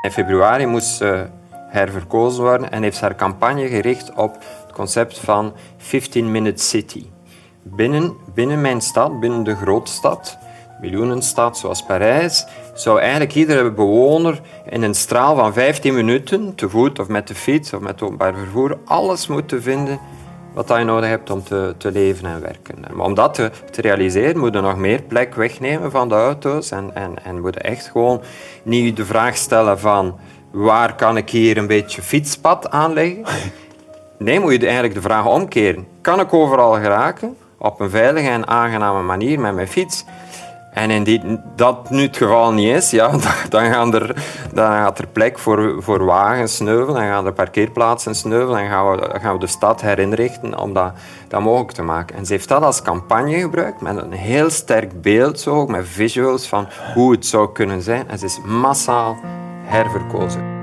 In februari moest ze herverkozen worden en heeft haar campagne gericht op het concept van 15-minute city. Binnen, binnen mijn stad, binnen de grote stad, miljoenenstad zoals Parijs, zou eigenlijk iedere bewoner in een straal van 15 minuten, te voet of met de fiets of met openbaar vervoer, alles moeten vinden wat je nodig hebt om te, te leven en werken. Maar om dat te, te, realiseren, moeten we nog meer plek wegnemen van de auto's en, en, en moeten echt gewoon niet de vraag stellen van waar kan ik hier een beetje fietspad aanleggen? Nee, moet je eigenlijk de vraag omkeren. Kan ik overal geraken op een veilige en aangename manier met mijn fiets? En indien dat nu het geval niet is, ja, dan, gaan er, dan gaat er plek voor, voor wagens sneuvelen, dan gaan er parkeerplaatsen sneuvelen en gaan we, gaan we de stad herinrichten om dat, dat mogelijk te maken. En ze heeft dat als campagne gebruikt met een heel sterk beeld, zo, met visuals van hoe het zou kunnen zijn. En ze is massaal herverkozen.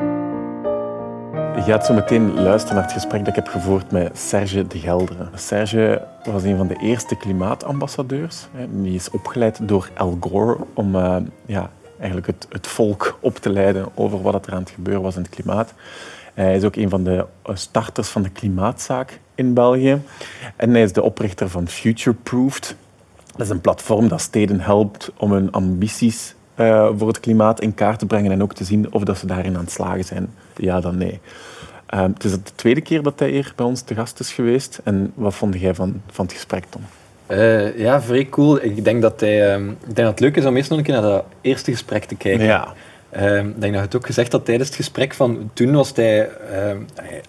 Je gaat zo meteen luisteren naar het gesprek dat ik heb gevoerd met Serge de Gelderen. Serge was een van de eerste klimaatambassadeurs. Die is opgeleid door Al Gore om uh, ja, eigenlijk het, het, volk op te leiden over wat er aan het gebeuren was in het klimaat. Hij is ook een van de starters van de klimaatzaak in België. En hij is de oprichter van Futureproofed. Dat is een platform dat steden helpt om hun ambities uh, voor het klimaat in kaart te brengen en ook te zien of dat ze daarin aan het slagen zijn. Ja dan nee. Uh, het is de tweede keer dat hij hier bij ons te gast is geweest. En wat vond jij van, van het gesprek, Tom? Uh, ja, vrij cool. Ik denk dat, hij, uh, ik denk dat het leuk is om eerst nog een keer naar dat eerste gesprek te kijken. Ja. Ehm, ik denk dat je het ook gezegd had tijdens het gesprek van toen was hij ehm,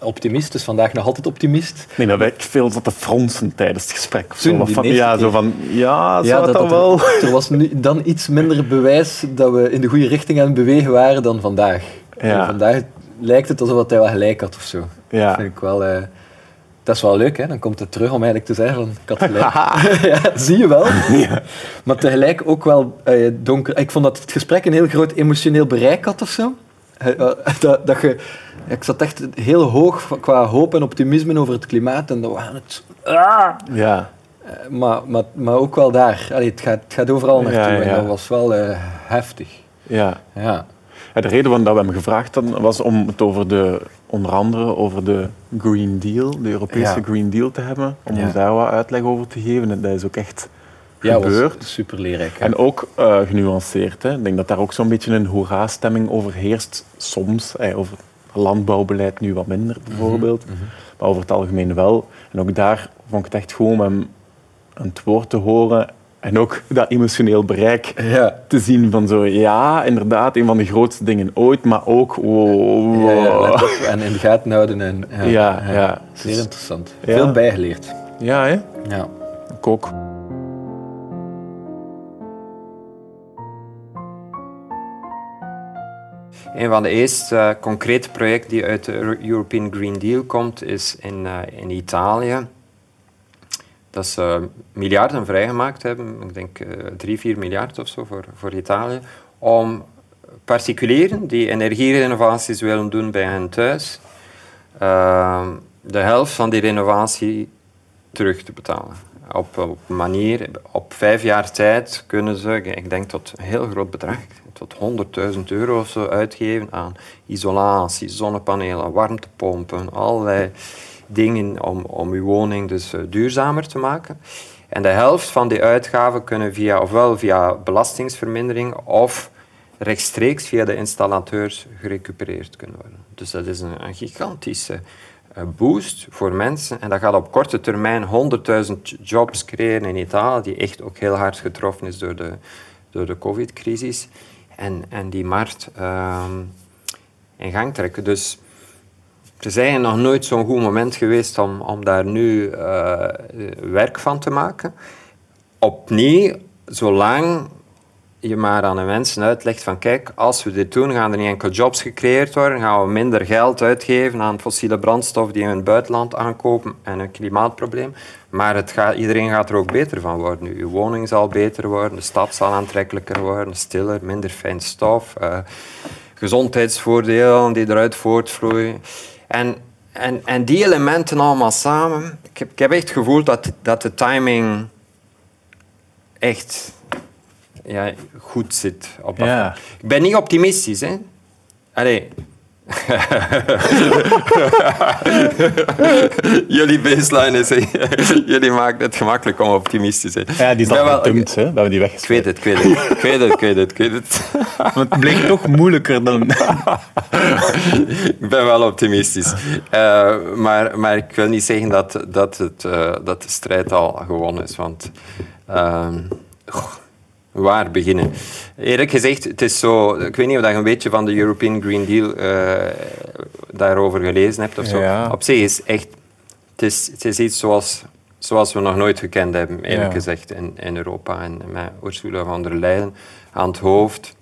optimist, dus vandaag nog altijd optimist. Nee, dat werkt veel tot de fronsen tijdens het gesprek. Toen, zo, van, ja, zo van, ja, ja dat, dat wel. Er, was nu, dan iets minder bewijs dat we in de goede richting aan het bewegen waren dan vandaag. Ja. vandaag lijkt het alsof hij wel gelijk had of zo. Ja. Dat vind ik wel... Uh, dat is wel leuk, hè? dan komt het terug om eigenlijk te zeggen van ik had gelijk. ja, zie je wel. Ja. Maar tegelijk ook wel uh, donker. Ik vond dat het gesprek een heel groot emotioneel bereik had of zo. Uh, dat, dat je, ik zat echt heel hoog qua hoop en optimisme over het klimaat en dan waren het... Ah! Ja. Uh, maar, maar, maar ook wel daar. Allee, het, gaat, het gaat overal naartoe ja, ja. en dat was wel heftig. Ja. ja. De reden waarom we hem gevraagd hadden was om het over de, onder andere over de Green Deal, de Europese Green Deal te hebben. Om ons daar wat uitleg over te geven. En dat is ook echt gebeurd. Ja, super leerrijk. En ook uh, genuanceerd. Hè. Ik denk dat daar ook zo'n beetje een hoera-stemming over heerst. Soms, over landbouwbeleid nu wat minder bijvoorbeeld. Mhm, mhm. Maar over het algemeen wel. En ook daar vond ik het echt gewoon om hem aan het woord te horen en ook dat emotioneel bereik ja. te zien van zo, ja, inderdaad, een van de grootste dingen ooit, maar ook, wow. Ja, en in de gaten houden. En, ja, ja, Zeer interessant. Veel bijgeleerd. Ja, hè? Ja. Ik ook. Een van de eerste uh, concrete projecten die uit de European Green Deal komt, is in, uh, in Italië dat ze miljarden vrijgemaakt hebben, ik denk uh, 3, 4 miljard of zo voor, voor Italië, om particulieren die energierenovaties willen doen bij hen thuis, uh, de helft van die renovatie terug te betalen. Op, op manier, op vijf jaar tijd kunnen ze, ik denk tot een heel groot bedrag, tot 100.000 euro of zo uitgeven aan isolatie, zonnepanelen, warmtepompen, allerlei dingen om, om uw woning dus uh, duurzamer te maken. En de helft van die uitgaven kunnen via, ofwel via belastingsvermindering of rechtstreeks via de installateurs gerecupereerd kunnen worden. Dus dat is een, een gigantische uh, boost voor mensen. En dat gaat op korte termijn 100.000 jobs creëren in Italië, die echt ook heel hard getroffen is door de, door de covid-crisis. En, en die markt uh, in gang trekken. Dus het is eigenlijk nog nooit zo'n goed moment geweest om, om daar nu uh, werk van te maken. Opnieuw, zolang je maar aan de mensen uitlegt van kijk, als we dit doen, gaan er niet enkel jobs gecreëerd worden, gaan we minder geld uitgeven aan fossiele brandstof die we in het buitenland aankopen en een klimaatprobleem. Maar het gaat, iedereen gaat er ook beter van worden. Je woning zal beter worden, de stad zal aantrekkelijker worden, stiller, minder fijn stof, uh, gezondheidsvoordelen die eruit voortvloeien. En, en, en die elementen allemaal samen, ik heb, ik heb echt het gevoel dat, dat de timing echt ja, goed zit. Op ja. Ik ben niet optimistisch. Hè. Allee. jullie baseline is, jullie maken het gemakkelijk om optimistisch te zijn. Ja, die is al gedumpt, hè? We hebben die weggespeeld. Ik weet het, ik weet het. Ik weet het, ik weet het, ik weet het. het bleek toch moeilijker dan... ik ben wel optimistisch. Uh, maar, maar ik wil niet zeggen dat, dat, het, uh, dat de strijd al gewonnen is, want... Uh, waar beginnen? Eerlijk gezegd, het is zo... Ik weet niet of je een beetje van de European Green Deal uh, daarover gelezen hebt of zo. Op zich is echt... Het is, het is iets zoals, zoals we nog nooit gekend hebben, eerlijk gezegd, in, in Europa. En met Ursula von der Leyen aan het hoofd,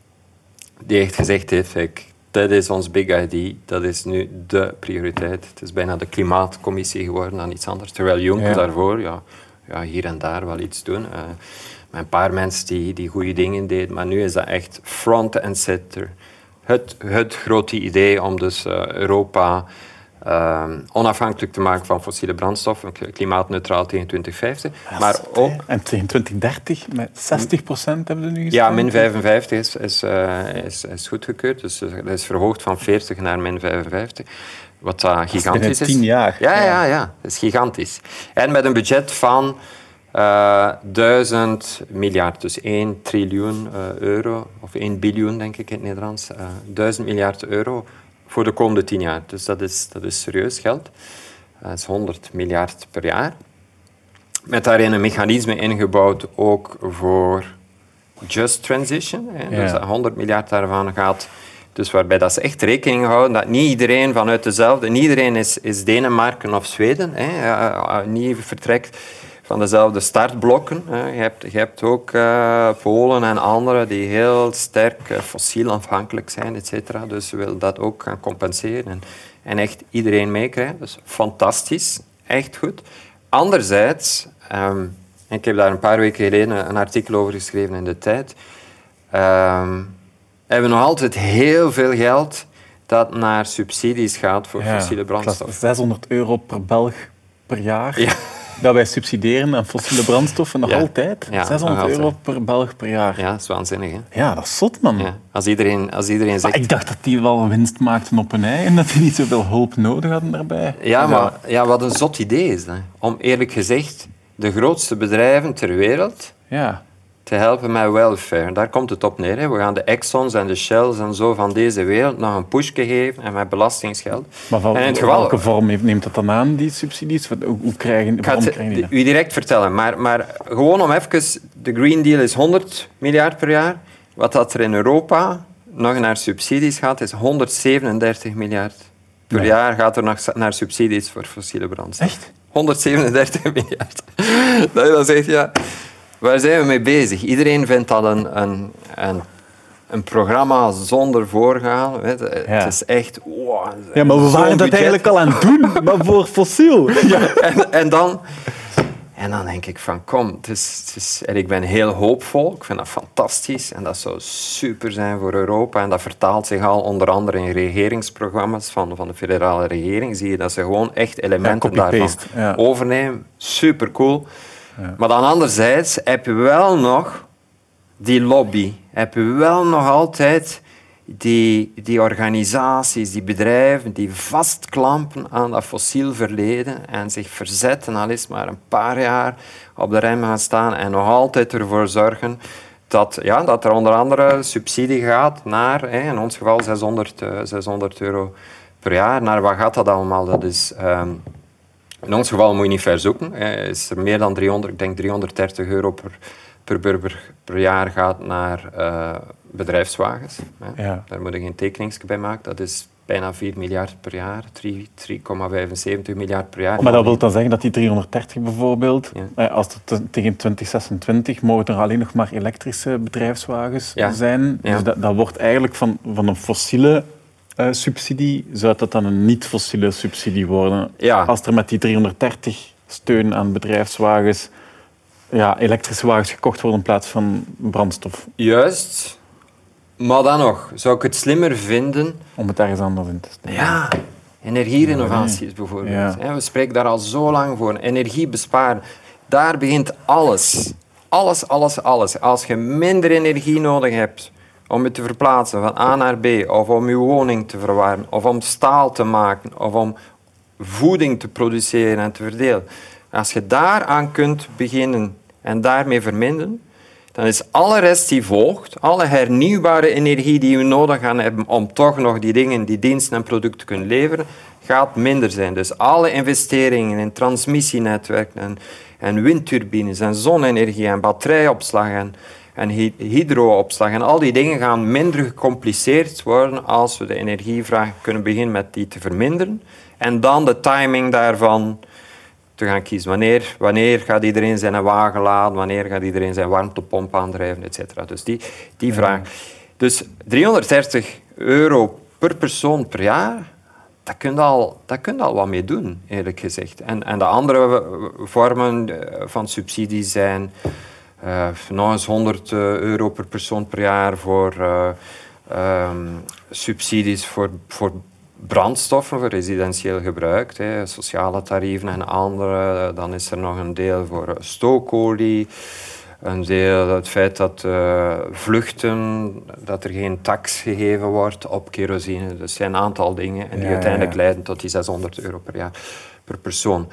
die echt gezegd heeft, ik, dat is ons big ID, dat is nu de prioriteit. Het is bijna de klimaatcommissie geworden dan iets anders. Terwijl Juncker daarvoor ja, ja, hier en daar wel iets doen. Uh, een paar mensen die, die goede dingen deden, maar nu is dat echt front and center. Het, het grote idee om dus uh, Europa uh, onafhankelijk te maken van fossiele brandstoffen, klimaatneutraal tegen 2050. Ja, maar ook, en tegen 2030 met 60 procent hebben we nu gesproken? Ja, min 55 is, is, uh, is, is goedgekeurd, dus dat is verhoogd van 40 naar min 55. Wat uh, gigantisch is. tien jaar. Ja, ja, ja, dat is gigantisch. En met een budget van uh, duizend miljard, dus 1 triljoen uh, euro, of 1 biljoen denk ik in het Nederlands, uh, duizend miljard euro voor de komende tien jaar. Dus dat is, dat is serieus geld. Dat is 100 miljard per jaar. Met daarin een mechanisme ingebouwd ook voor just transition. Hè. Dus 100 miljard daarvan gaat dus waarbij dat ze echt rekening houden dat niet iedereen vanuit dezelfde... Niet iedereen is, is Denemarken of Zweden. Hè. niet vertrekt van dezelfde startblokken. Je hebt, je hebt ook uh, Polen en anderen die heel sterk fossiel afhankelijk zijn, et cetera. Dus we willen dat ook gaan compenseren en, echt iedereen meekrijgen. Dus fantastisch, echt goed. Anderzijds, um, ik heb daar een paar weken geleden een artikel over geschreven in de tijd, um, hebben we nog altijd heel veel geld dat naar subsidies gaat voor fossiele brandstof. 600 euro per Belg per jaar. Ja dat wij subsidiëren aan fossiele brandstoffen nog altijd. 600 euro per Belg per jaar. Ja, dat is waanzinnig. Hè? Ja, dat is zot, man. Als, iedereen, als iedereen zegt... Maar ik dacht dat die wel winst maakten op hun ei en dat die niet zoveel hulp nodig hadden daarbij. Ja, maar ja, wat een zot idee is dat. Om eerlijk gezegd de grootste bedrijven ter wereld... Ja te helpen met welfare. Daar komt het op neer. Hè. We gaan de Exxons en de Shells en zo van deze wereld nog een pushje geven en met belastingsgeld. Maar van, in geval, welke vorm neemt dat dan aan, die subsidies? Hoe, krijgen, waarom krijgen die dat? u direct vertellen, maar, maar gewoon om even... De Green Deal is 100 miljard per jaar. Wat dat er in Europa nog naar subsidies gaat, is 137 miljard. Per jaar gaat er nog naar subsidies voor fossiele brandstof. Echt? 137 miljard. Dat je dan zegt, ja... Waar zijn we mee bezig? Iedereen vindt dat een, een, een, een programma zonder voorgaan. Weet Het is echt... Wow, ja, maar we waren dat eigenlijk al aan het doen, maar voor fossiel. Ja. En, en, dan, en dan denk ik van, kom, het is, het is, en ik ben heel hoopvol. Ik vind dat fantastisch en dat zou super zijn voor Europa. En dat vertaalt zich al onder andere in regeringsprogramma's van, van de federale regering. Zie je dat ze gewoon echt elementen daarvan overnemen. Super cool. Maar dan anderzijds heb je wel nog die lobby. Heb je wel nog altijd die, die organisaties, die bedrijven die vastklampen aan dat fossiel verleden en zich verzetten, al is maar een paar jaar op de rem gaan staan en nog altijd ervoor zorgen dat, ja, dat er onder andere subsidie gaat naar, in ons geval 600, 600 eh, euro per jaar. Naar wat gaat dat allemaal? Dat is... Ehm, in ons geval moet je niet ver zoeken. Is er meer dan 300, ik denk 330 euro per, per burger per jaar gaat naar uh, bedrijfswagens. Ja. Daar moet je geen tekeningsje bij maken. Dat is bijna 4 miljard per jaar, 3,75 miljard per jaar. Maar dat wil dan zeggen dat die 330 bijvoorbeeld, ja. als het tegen 2026 mogen er alleen nog maar elektrische bedrijfswagens zijn. Dus dat, dat wordt eigenlijk van, van een fossiele uh, subsidie, zou dat dan een niet-fossiele subsidie worden? Ja. Als er met die 330 steun aan bedrijfswagens ja, elektrische wagens gekocht worden in plaats van brandstof. Juist. Maar dan nog, zou ik het slimmer vinden... Om het ergens anders in te steken. Ja, energierenovaties bijvoorbeeld. Ja. We spreken daar al zo lang voor. Energie besparen. Daar begint alles. Alles, alles, alles. Als je minder energie nodig hebt om je te verplaatsen van A naar B, of om je woning te verwarmen, of om staal te maken, of om voeding te produceren en te verdelen. Als je daaraan kunt beginnen en daarmee verminderen, dan is alle rest die volgt, alle hernieuwbare energie die we nodig gaan hebben om toch nog die dingen, die diensten en producten te kunnen leveren, gaat minder zijn. Dus alle investeringen in transmissienetwerken en, en windturbines en zonne-energie en batterijopslag en, en hydroopslag en al die dingen gaan minder gecompliceerd worden als we de energievraag kunnen beginnen met die te verminderen. En dan de timing daarvan te gaan kiezen. Wanneer, wanneer gaat iedereen zijn wagen laden, wanneer gaat iedereen zijn warmtepomp aandrijven, etc. Dus die, die vraag. Dus 330 euro per persoon per jaar, daar kun je al, daar kun je al wat mee doen, eerlijk gezegd. En, en de andere vormen eh, van subsidie zijn nog eens 100 eh, euro per persoon per jaar voor uh, um, subsidies voor, voor brandstoffen voor residentieel gebruik, hè, sociale tarieven en andere. Dan is er nog een deel voor stookolie. Een deel het feit dat uh, vluchten, dat er geen tax gegeven wordt op kerosine. Dus zijn een aantal dingen en die uiteindelijk leiden tot die 600 euro per jaar per persoon.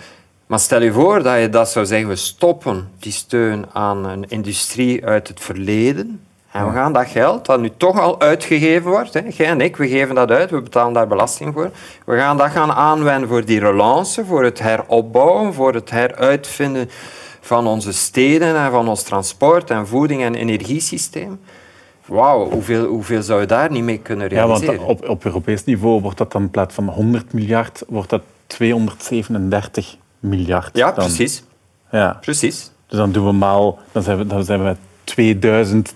Maar stel je voor dat je dat zou zeggen, we stoppen die steun aan een industrie uit het verleden, en we gaan dat geld, dat nu toch al uitgegeven wordt, hè, jij en ik, we geven dat uit, we betalen daar belasting voor. We gaan dat gaan aanwenden voor die relance, voor het heropbouwen, voor het heruitvinden van onze steden en van ons transport en voeding en energiesysteem. Wauw, hoeveel, hoeveel zou je daar niet mee kunnen realiseren? Ja, want op, op Europees niveau wordt dat dan in plaats van 100 miljard, wordt dat 237 miljard. Ja, precies. Ja. Precies. Dus dan doen we maal, dan zijn we, dan zijn we met 2000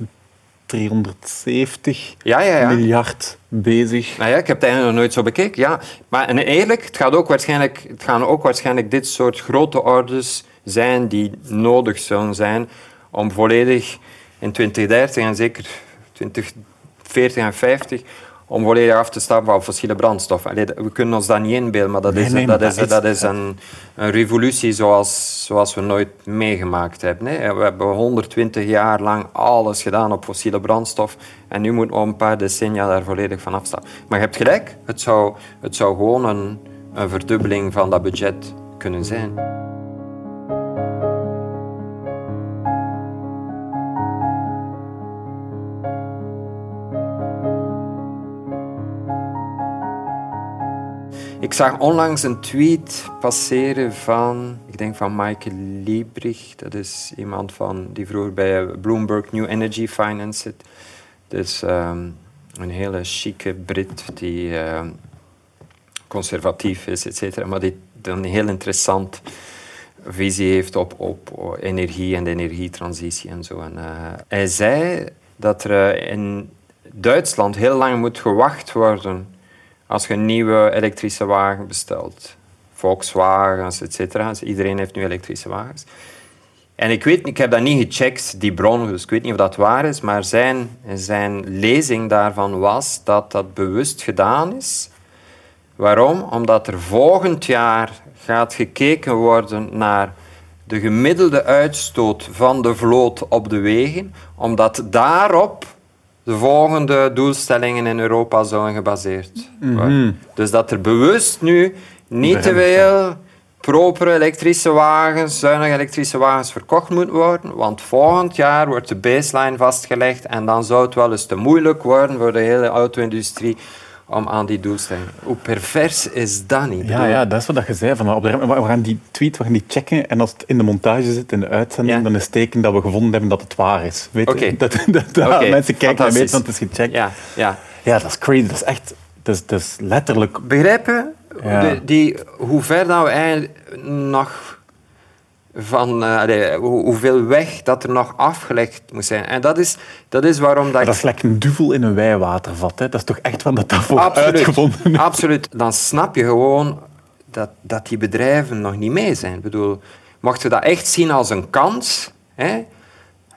370 ja, ja, ja. miljard bezig. Nou ja, ik heb het eigenlijk nog nooit zo bekeken. Ja. Maar en eerlijk, het, gaat ook waarschijnlijk, het gaan ook waarschijnlijk dit soort grote orders zijn die nodig zullen zijn om volledig in 2030 en zeker 2040 en 50 om volledig af te stappen van fossiele brandstoffen. we kunnen ons dat niet inbeelden, maar dat is, dat is, dat is een, een, revolutie zoals, zoals we nooit meegemaakt hebben. We hebben 120 jaar lang alles gedaan op fossiele brandstof en nu moeten we een paar decennia daar volledig van afstappen. Maar je hebt gelijk, het zou, het zou gewoon een, een verdubbeling van dat budget kunnen zijn. Ik zag onlangs een tweet passeren van, ik denk van Michael Liebrich. Dat is iemand van, die vroeger bij Bloomberg New Energy Finance zit. Dus um, een hele chique Brit die uh, conservatief is, et cetera, maar die een heel interessant visie heeft op, op energie en de energietransitie en zo. En, uh, hij zei dat er in Duitsland heel lang moet gewacht worden als je een nieuwe elektrische wagen bestelt, Volkswagens, etc. Dus iedereen heeft nu elektrische wagens. En ik weet, ik heb dat niet gecheckt, die bron, dus ik weet niet of dat waar is, maar zijn, zijn lezing daarvan was dat dat bewust gedaan is. Waarom? Omdat er volgend jaar gaat gekeken worden naar de gemiddelde uitstoot van de vloot op de wegen, omdat daarop de volgende doelstellingen in Europa zullen gebaseerd worden. Mhm. Dus dat er bewust nu niet te veel propere elektrische wagens, zuinige elektrische wagens verkocht moeten worden, want volgend jaar wordt de baseline vastgelegd en dan zou het wel eens te moeilijk worden voor de hele auto-industrie om aan die doelstelling. Hoe pervers is dat niet? Ja, ja, dat is wat je zei. Van, we gaan die tweet we gaan die checken en als het in de montage zit, in de uitzending, dan is het teken dat we gevonden hebben dat het waar is. Weet okay. Dat, dat, dat mensen kijken en weten dat het is gecheckt. Ja, ja. ja, dat is crazy. Dat is echt... Dat is, dat is letterlijk... Begrijpen? Ja. die, hoe ver dat we eigenlijk nog van uh, hoeveel weg dat er nog afgelegd moet zijn. En dat is, dat is waarom dat... Dat is lekker een duvel in een wijwatervat. Hè? Dat is toch echt van dat daarvoor Absoluut. uitgevonden Absoluut. Dan snap je gewoon dat, dat die bedrijven nog niet mee zijn. Ik bedoel, mocht je dat echt zien als een kans... Hè,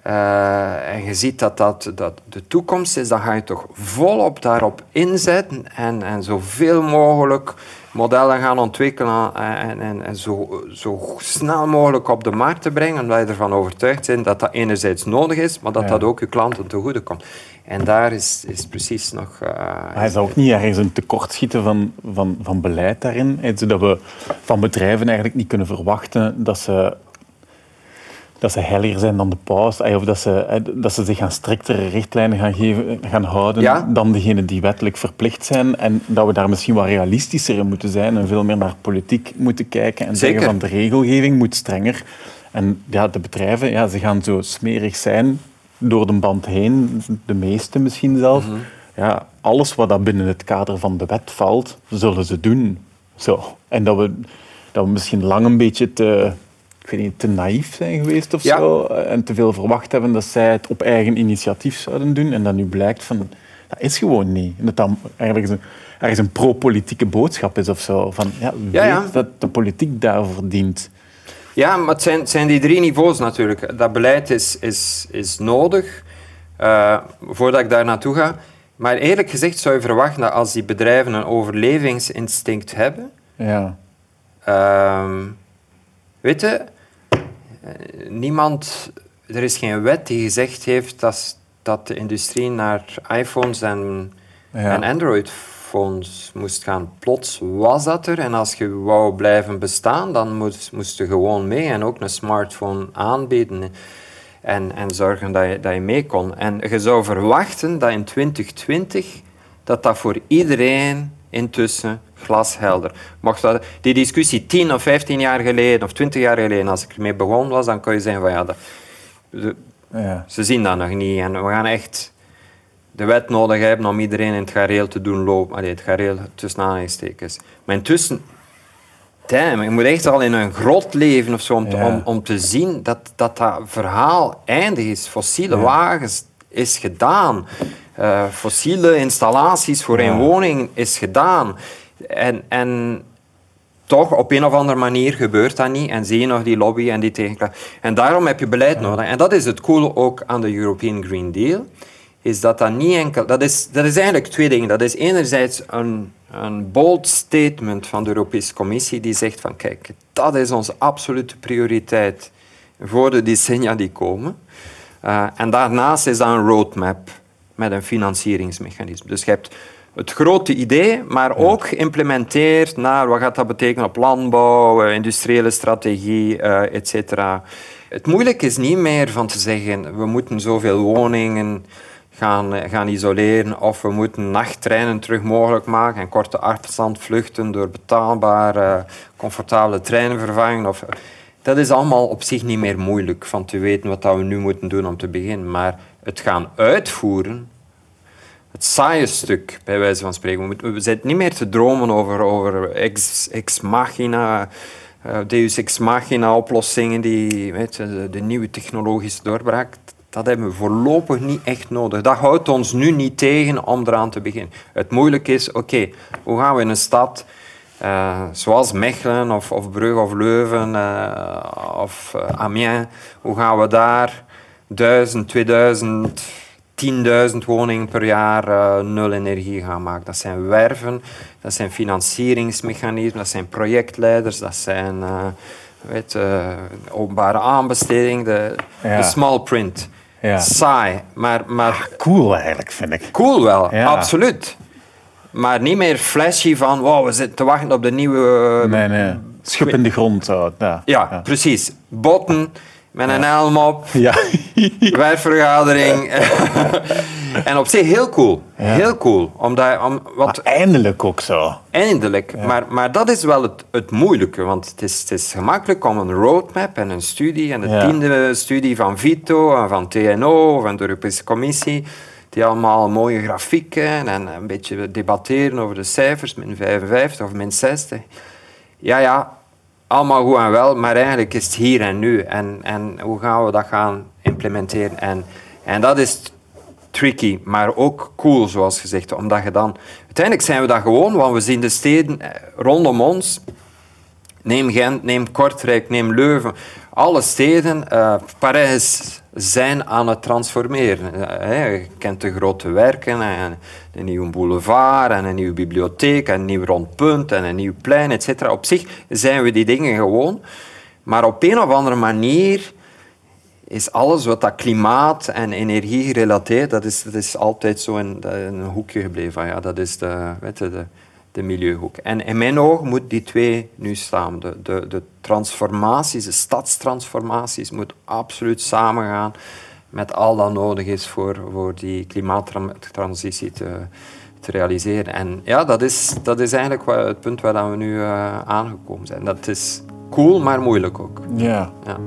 uh, en je ziet dat dat, dat de toekomst is, dan ga je toch volop daarop inzetten en, en zoveel mogelijk modellen gaan ontwikkelen en, en, en zo, zo snel mogelijk op de markt te brengen, omdat je ervan overtuigd bent dat dat enerzijds nodig is, maar dat dat ook je klanten te goede komt. En daar is, is precies nog... Uh, Hij zou ook niet ergens een tekortschieten van, van, van beleid daarin. Zodat we van bedrijven eigenlijk niet kunnen verwachten dat ze dat ze heiliger zijn dan de paus, of dat ze, dat ze zich aan striktere richtlijnen gaan, geven, gaan houden dan degenen die wettelijk verplicht zijn. En dat we daar misschien wat realistischer in moeten zijn en veel meer naar politiek moeten kijken en zeggen van de regelgeving moet strenger. En ja, de bedrijven ja, ze gaan zo smerig zijn door de band heen, de meeste misschien zelf. Mhm. ja, alles wat dat binnen het kader van de wet valt, zullen ze doen. Zo. En dat we, dat we misschien lang een beetje te ik weet niet, te naïef zijn geweest of zo. En te veel verwacht hebben dat zij het op eigen initiatief zouden doen. En dat nu blijkt van, dat is gewoon niet. En dat dan ergens een, ergens een pro-politieke boodschap is of zo. Van, ja, weet dat de politiek daarvoor dient. Ja, maar het zijn, zijn die drie niveaus natuurlijk. Dat beleid is, is, is nodig, uh, voordat ik daar naartoe ga. Maar eerlijk gezegd zou je verwachten dat als die bedrijven een overlevingsinstinct hebben... Ja. Uh, weet je, eh, niemand, er is geen wet die gezegd heeft dat, dat de industrie naar iPhones en, en Android-phones moest gaan. Plots was dat er en als je wou blijven bestaan, dan moest, moest je gewoon mee en ook een smartphone aanbieden en, en zorgen dat je, dat je mee kon. En je zou verwachten dat in 2020 dat dat voor iedereen intussen glashelder. Mocht dat, die discussie 10 of 15 jaar geleden of 20 jaar geleden, als ik ermee begonnen was, dan kon je zeggen van ja, dat, ja. ze zien dat nog niet. En we gaan echt de wet nodig hebben om iedereen in het gareel te doen lopen. Allee, het gareel tussen aanhalingstekens. Maar intussen, damn, je moet echt al in een grot leven of zo om, om, om, te zien dat, dat dat verhaal eindig is. Fossiele wagens is gedaan. Uh, fossiele installaties voor een woning is gedaan. En, en toch, op een of andere manier gebeurt dat niet. En zie je nog die lobby en die tegenklacht. En daarom heb je beleid nodig. En dat is het coole ook aan de European Green Deal. Is dat dat niet enkel... Dat is, dat is eigenlijk twee dingen. Dat is enerzijds een, een bold statement van de Europese Commissie die zegt van kijk, dat is onze absolute prioriteit voor de decennia die komen. Uh, en daarnaast is dat een roadmap met een financieringsmechanisme. Dus je hebt het grote idee, maar ook geïmplementeerd naar wat gaat dat betekenen op landbouw, eh, industriële strategie, uh, et cetera. Het moeilijke is niet meer van te zeggen, we moeten zoveel woningen gaan, eh, gaan isoleren of we moeten nachttreinen terug mogelijk maken en korte afstand vluchten door betaalbare, comfortabele treinen vervangen. Of, dat is allemaal op zich niet meer moeilijk van te weten wat we nu moeten doen om te beginnen. Maar het gaan uitvoeren, het saaie stuk, bij wijze van spreken. We, we zitten niet meer te dromen over, over ex, ex machina, uh, deus ex machina oplossingen, die, weet je, de, nieuwe technologische doorbraak. Dat hebben we voorlopig niet echt nodig. Dat houdt ons nu niet tegen om eraan te beginnen. Het moeilijke is, oké, hoe gaan we in een stad uh, zoals Mechelen of, of Brugge of Leuven uh, of Amiens, hoe gaan we daar 1000, 2000 10.000 woningen per jaar uh, nul energie gaan maken. Dat zijn werven, dat zijn financieringsmechanismen, dat zijn projectleiders, dat zijn uh, weet, uh, openbare aanbesteding, de, de small print. Ja. Saai, maar... maar ah, cool eigenlijk, vind ik. Cool wel, absoluut. Maar niet meer flashy van, wow, we zitten te wachten op de nieuwe... Nee, nee. Schub in de grond. Zo. Ja, ja, precies. Botten met een helm op, ja. werkvergadering. en op zich heel cool. Heel cool. Omdat, om, wat, eindelijk ook zo. Eindelijk. Maar, maar dat is wel het, het moeilijke. Want het is, het is gemakkelijk om een roadmap en een studie. En de tiende studie van Vito en van TNO, van de Europese Commissie. Die allemaal mooie grafieken en een beetje debatteren over de cijfers, min 55 of min 60. Ja, ja, allemaal goed en wel, maar eigenlijk is het hier en nu. En, en hoe gaan we dat gaan implementeren? En, en dat is tricky, maar ook cool, zoals gezegd. Omdat je dan... Uiteindelijk zijn we dat gewoon, want we zien de steden eh, rondom ons. Neem Gent, neem Kortrijk, neem Leuven. Alle steden, uh, Parijs, zijn aan het transformeren. Uh, je kent de grote werken, en een nieuwe boulevard, en een nieuwe bibliotheek, en een nieuw rondpunt, en een nieuw plein, etc. Op zich zijn we die dingen gewoon. Maar op een of andere manier is alles wat dat klimaat en energie gerelateerd, dat is, dat is altijd zo in, een hoekje gebleven. Ja, dat is de, weet je, de, de milieuhoek. En in mijn ogen moet die twee nu staan. De, de, de transformaties, de stadstransformaties, moet absoluut samengaan met al dat nodig is voor, voor die klimaattransitie te, te realiseren. En ja, dat is, dat is eigenlijk het punt waar we nu uh, aangekomen zijn. Dat is cool, maar moeilijk ook. Ja. ja.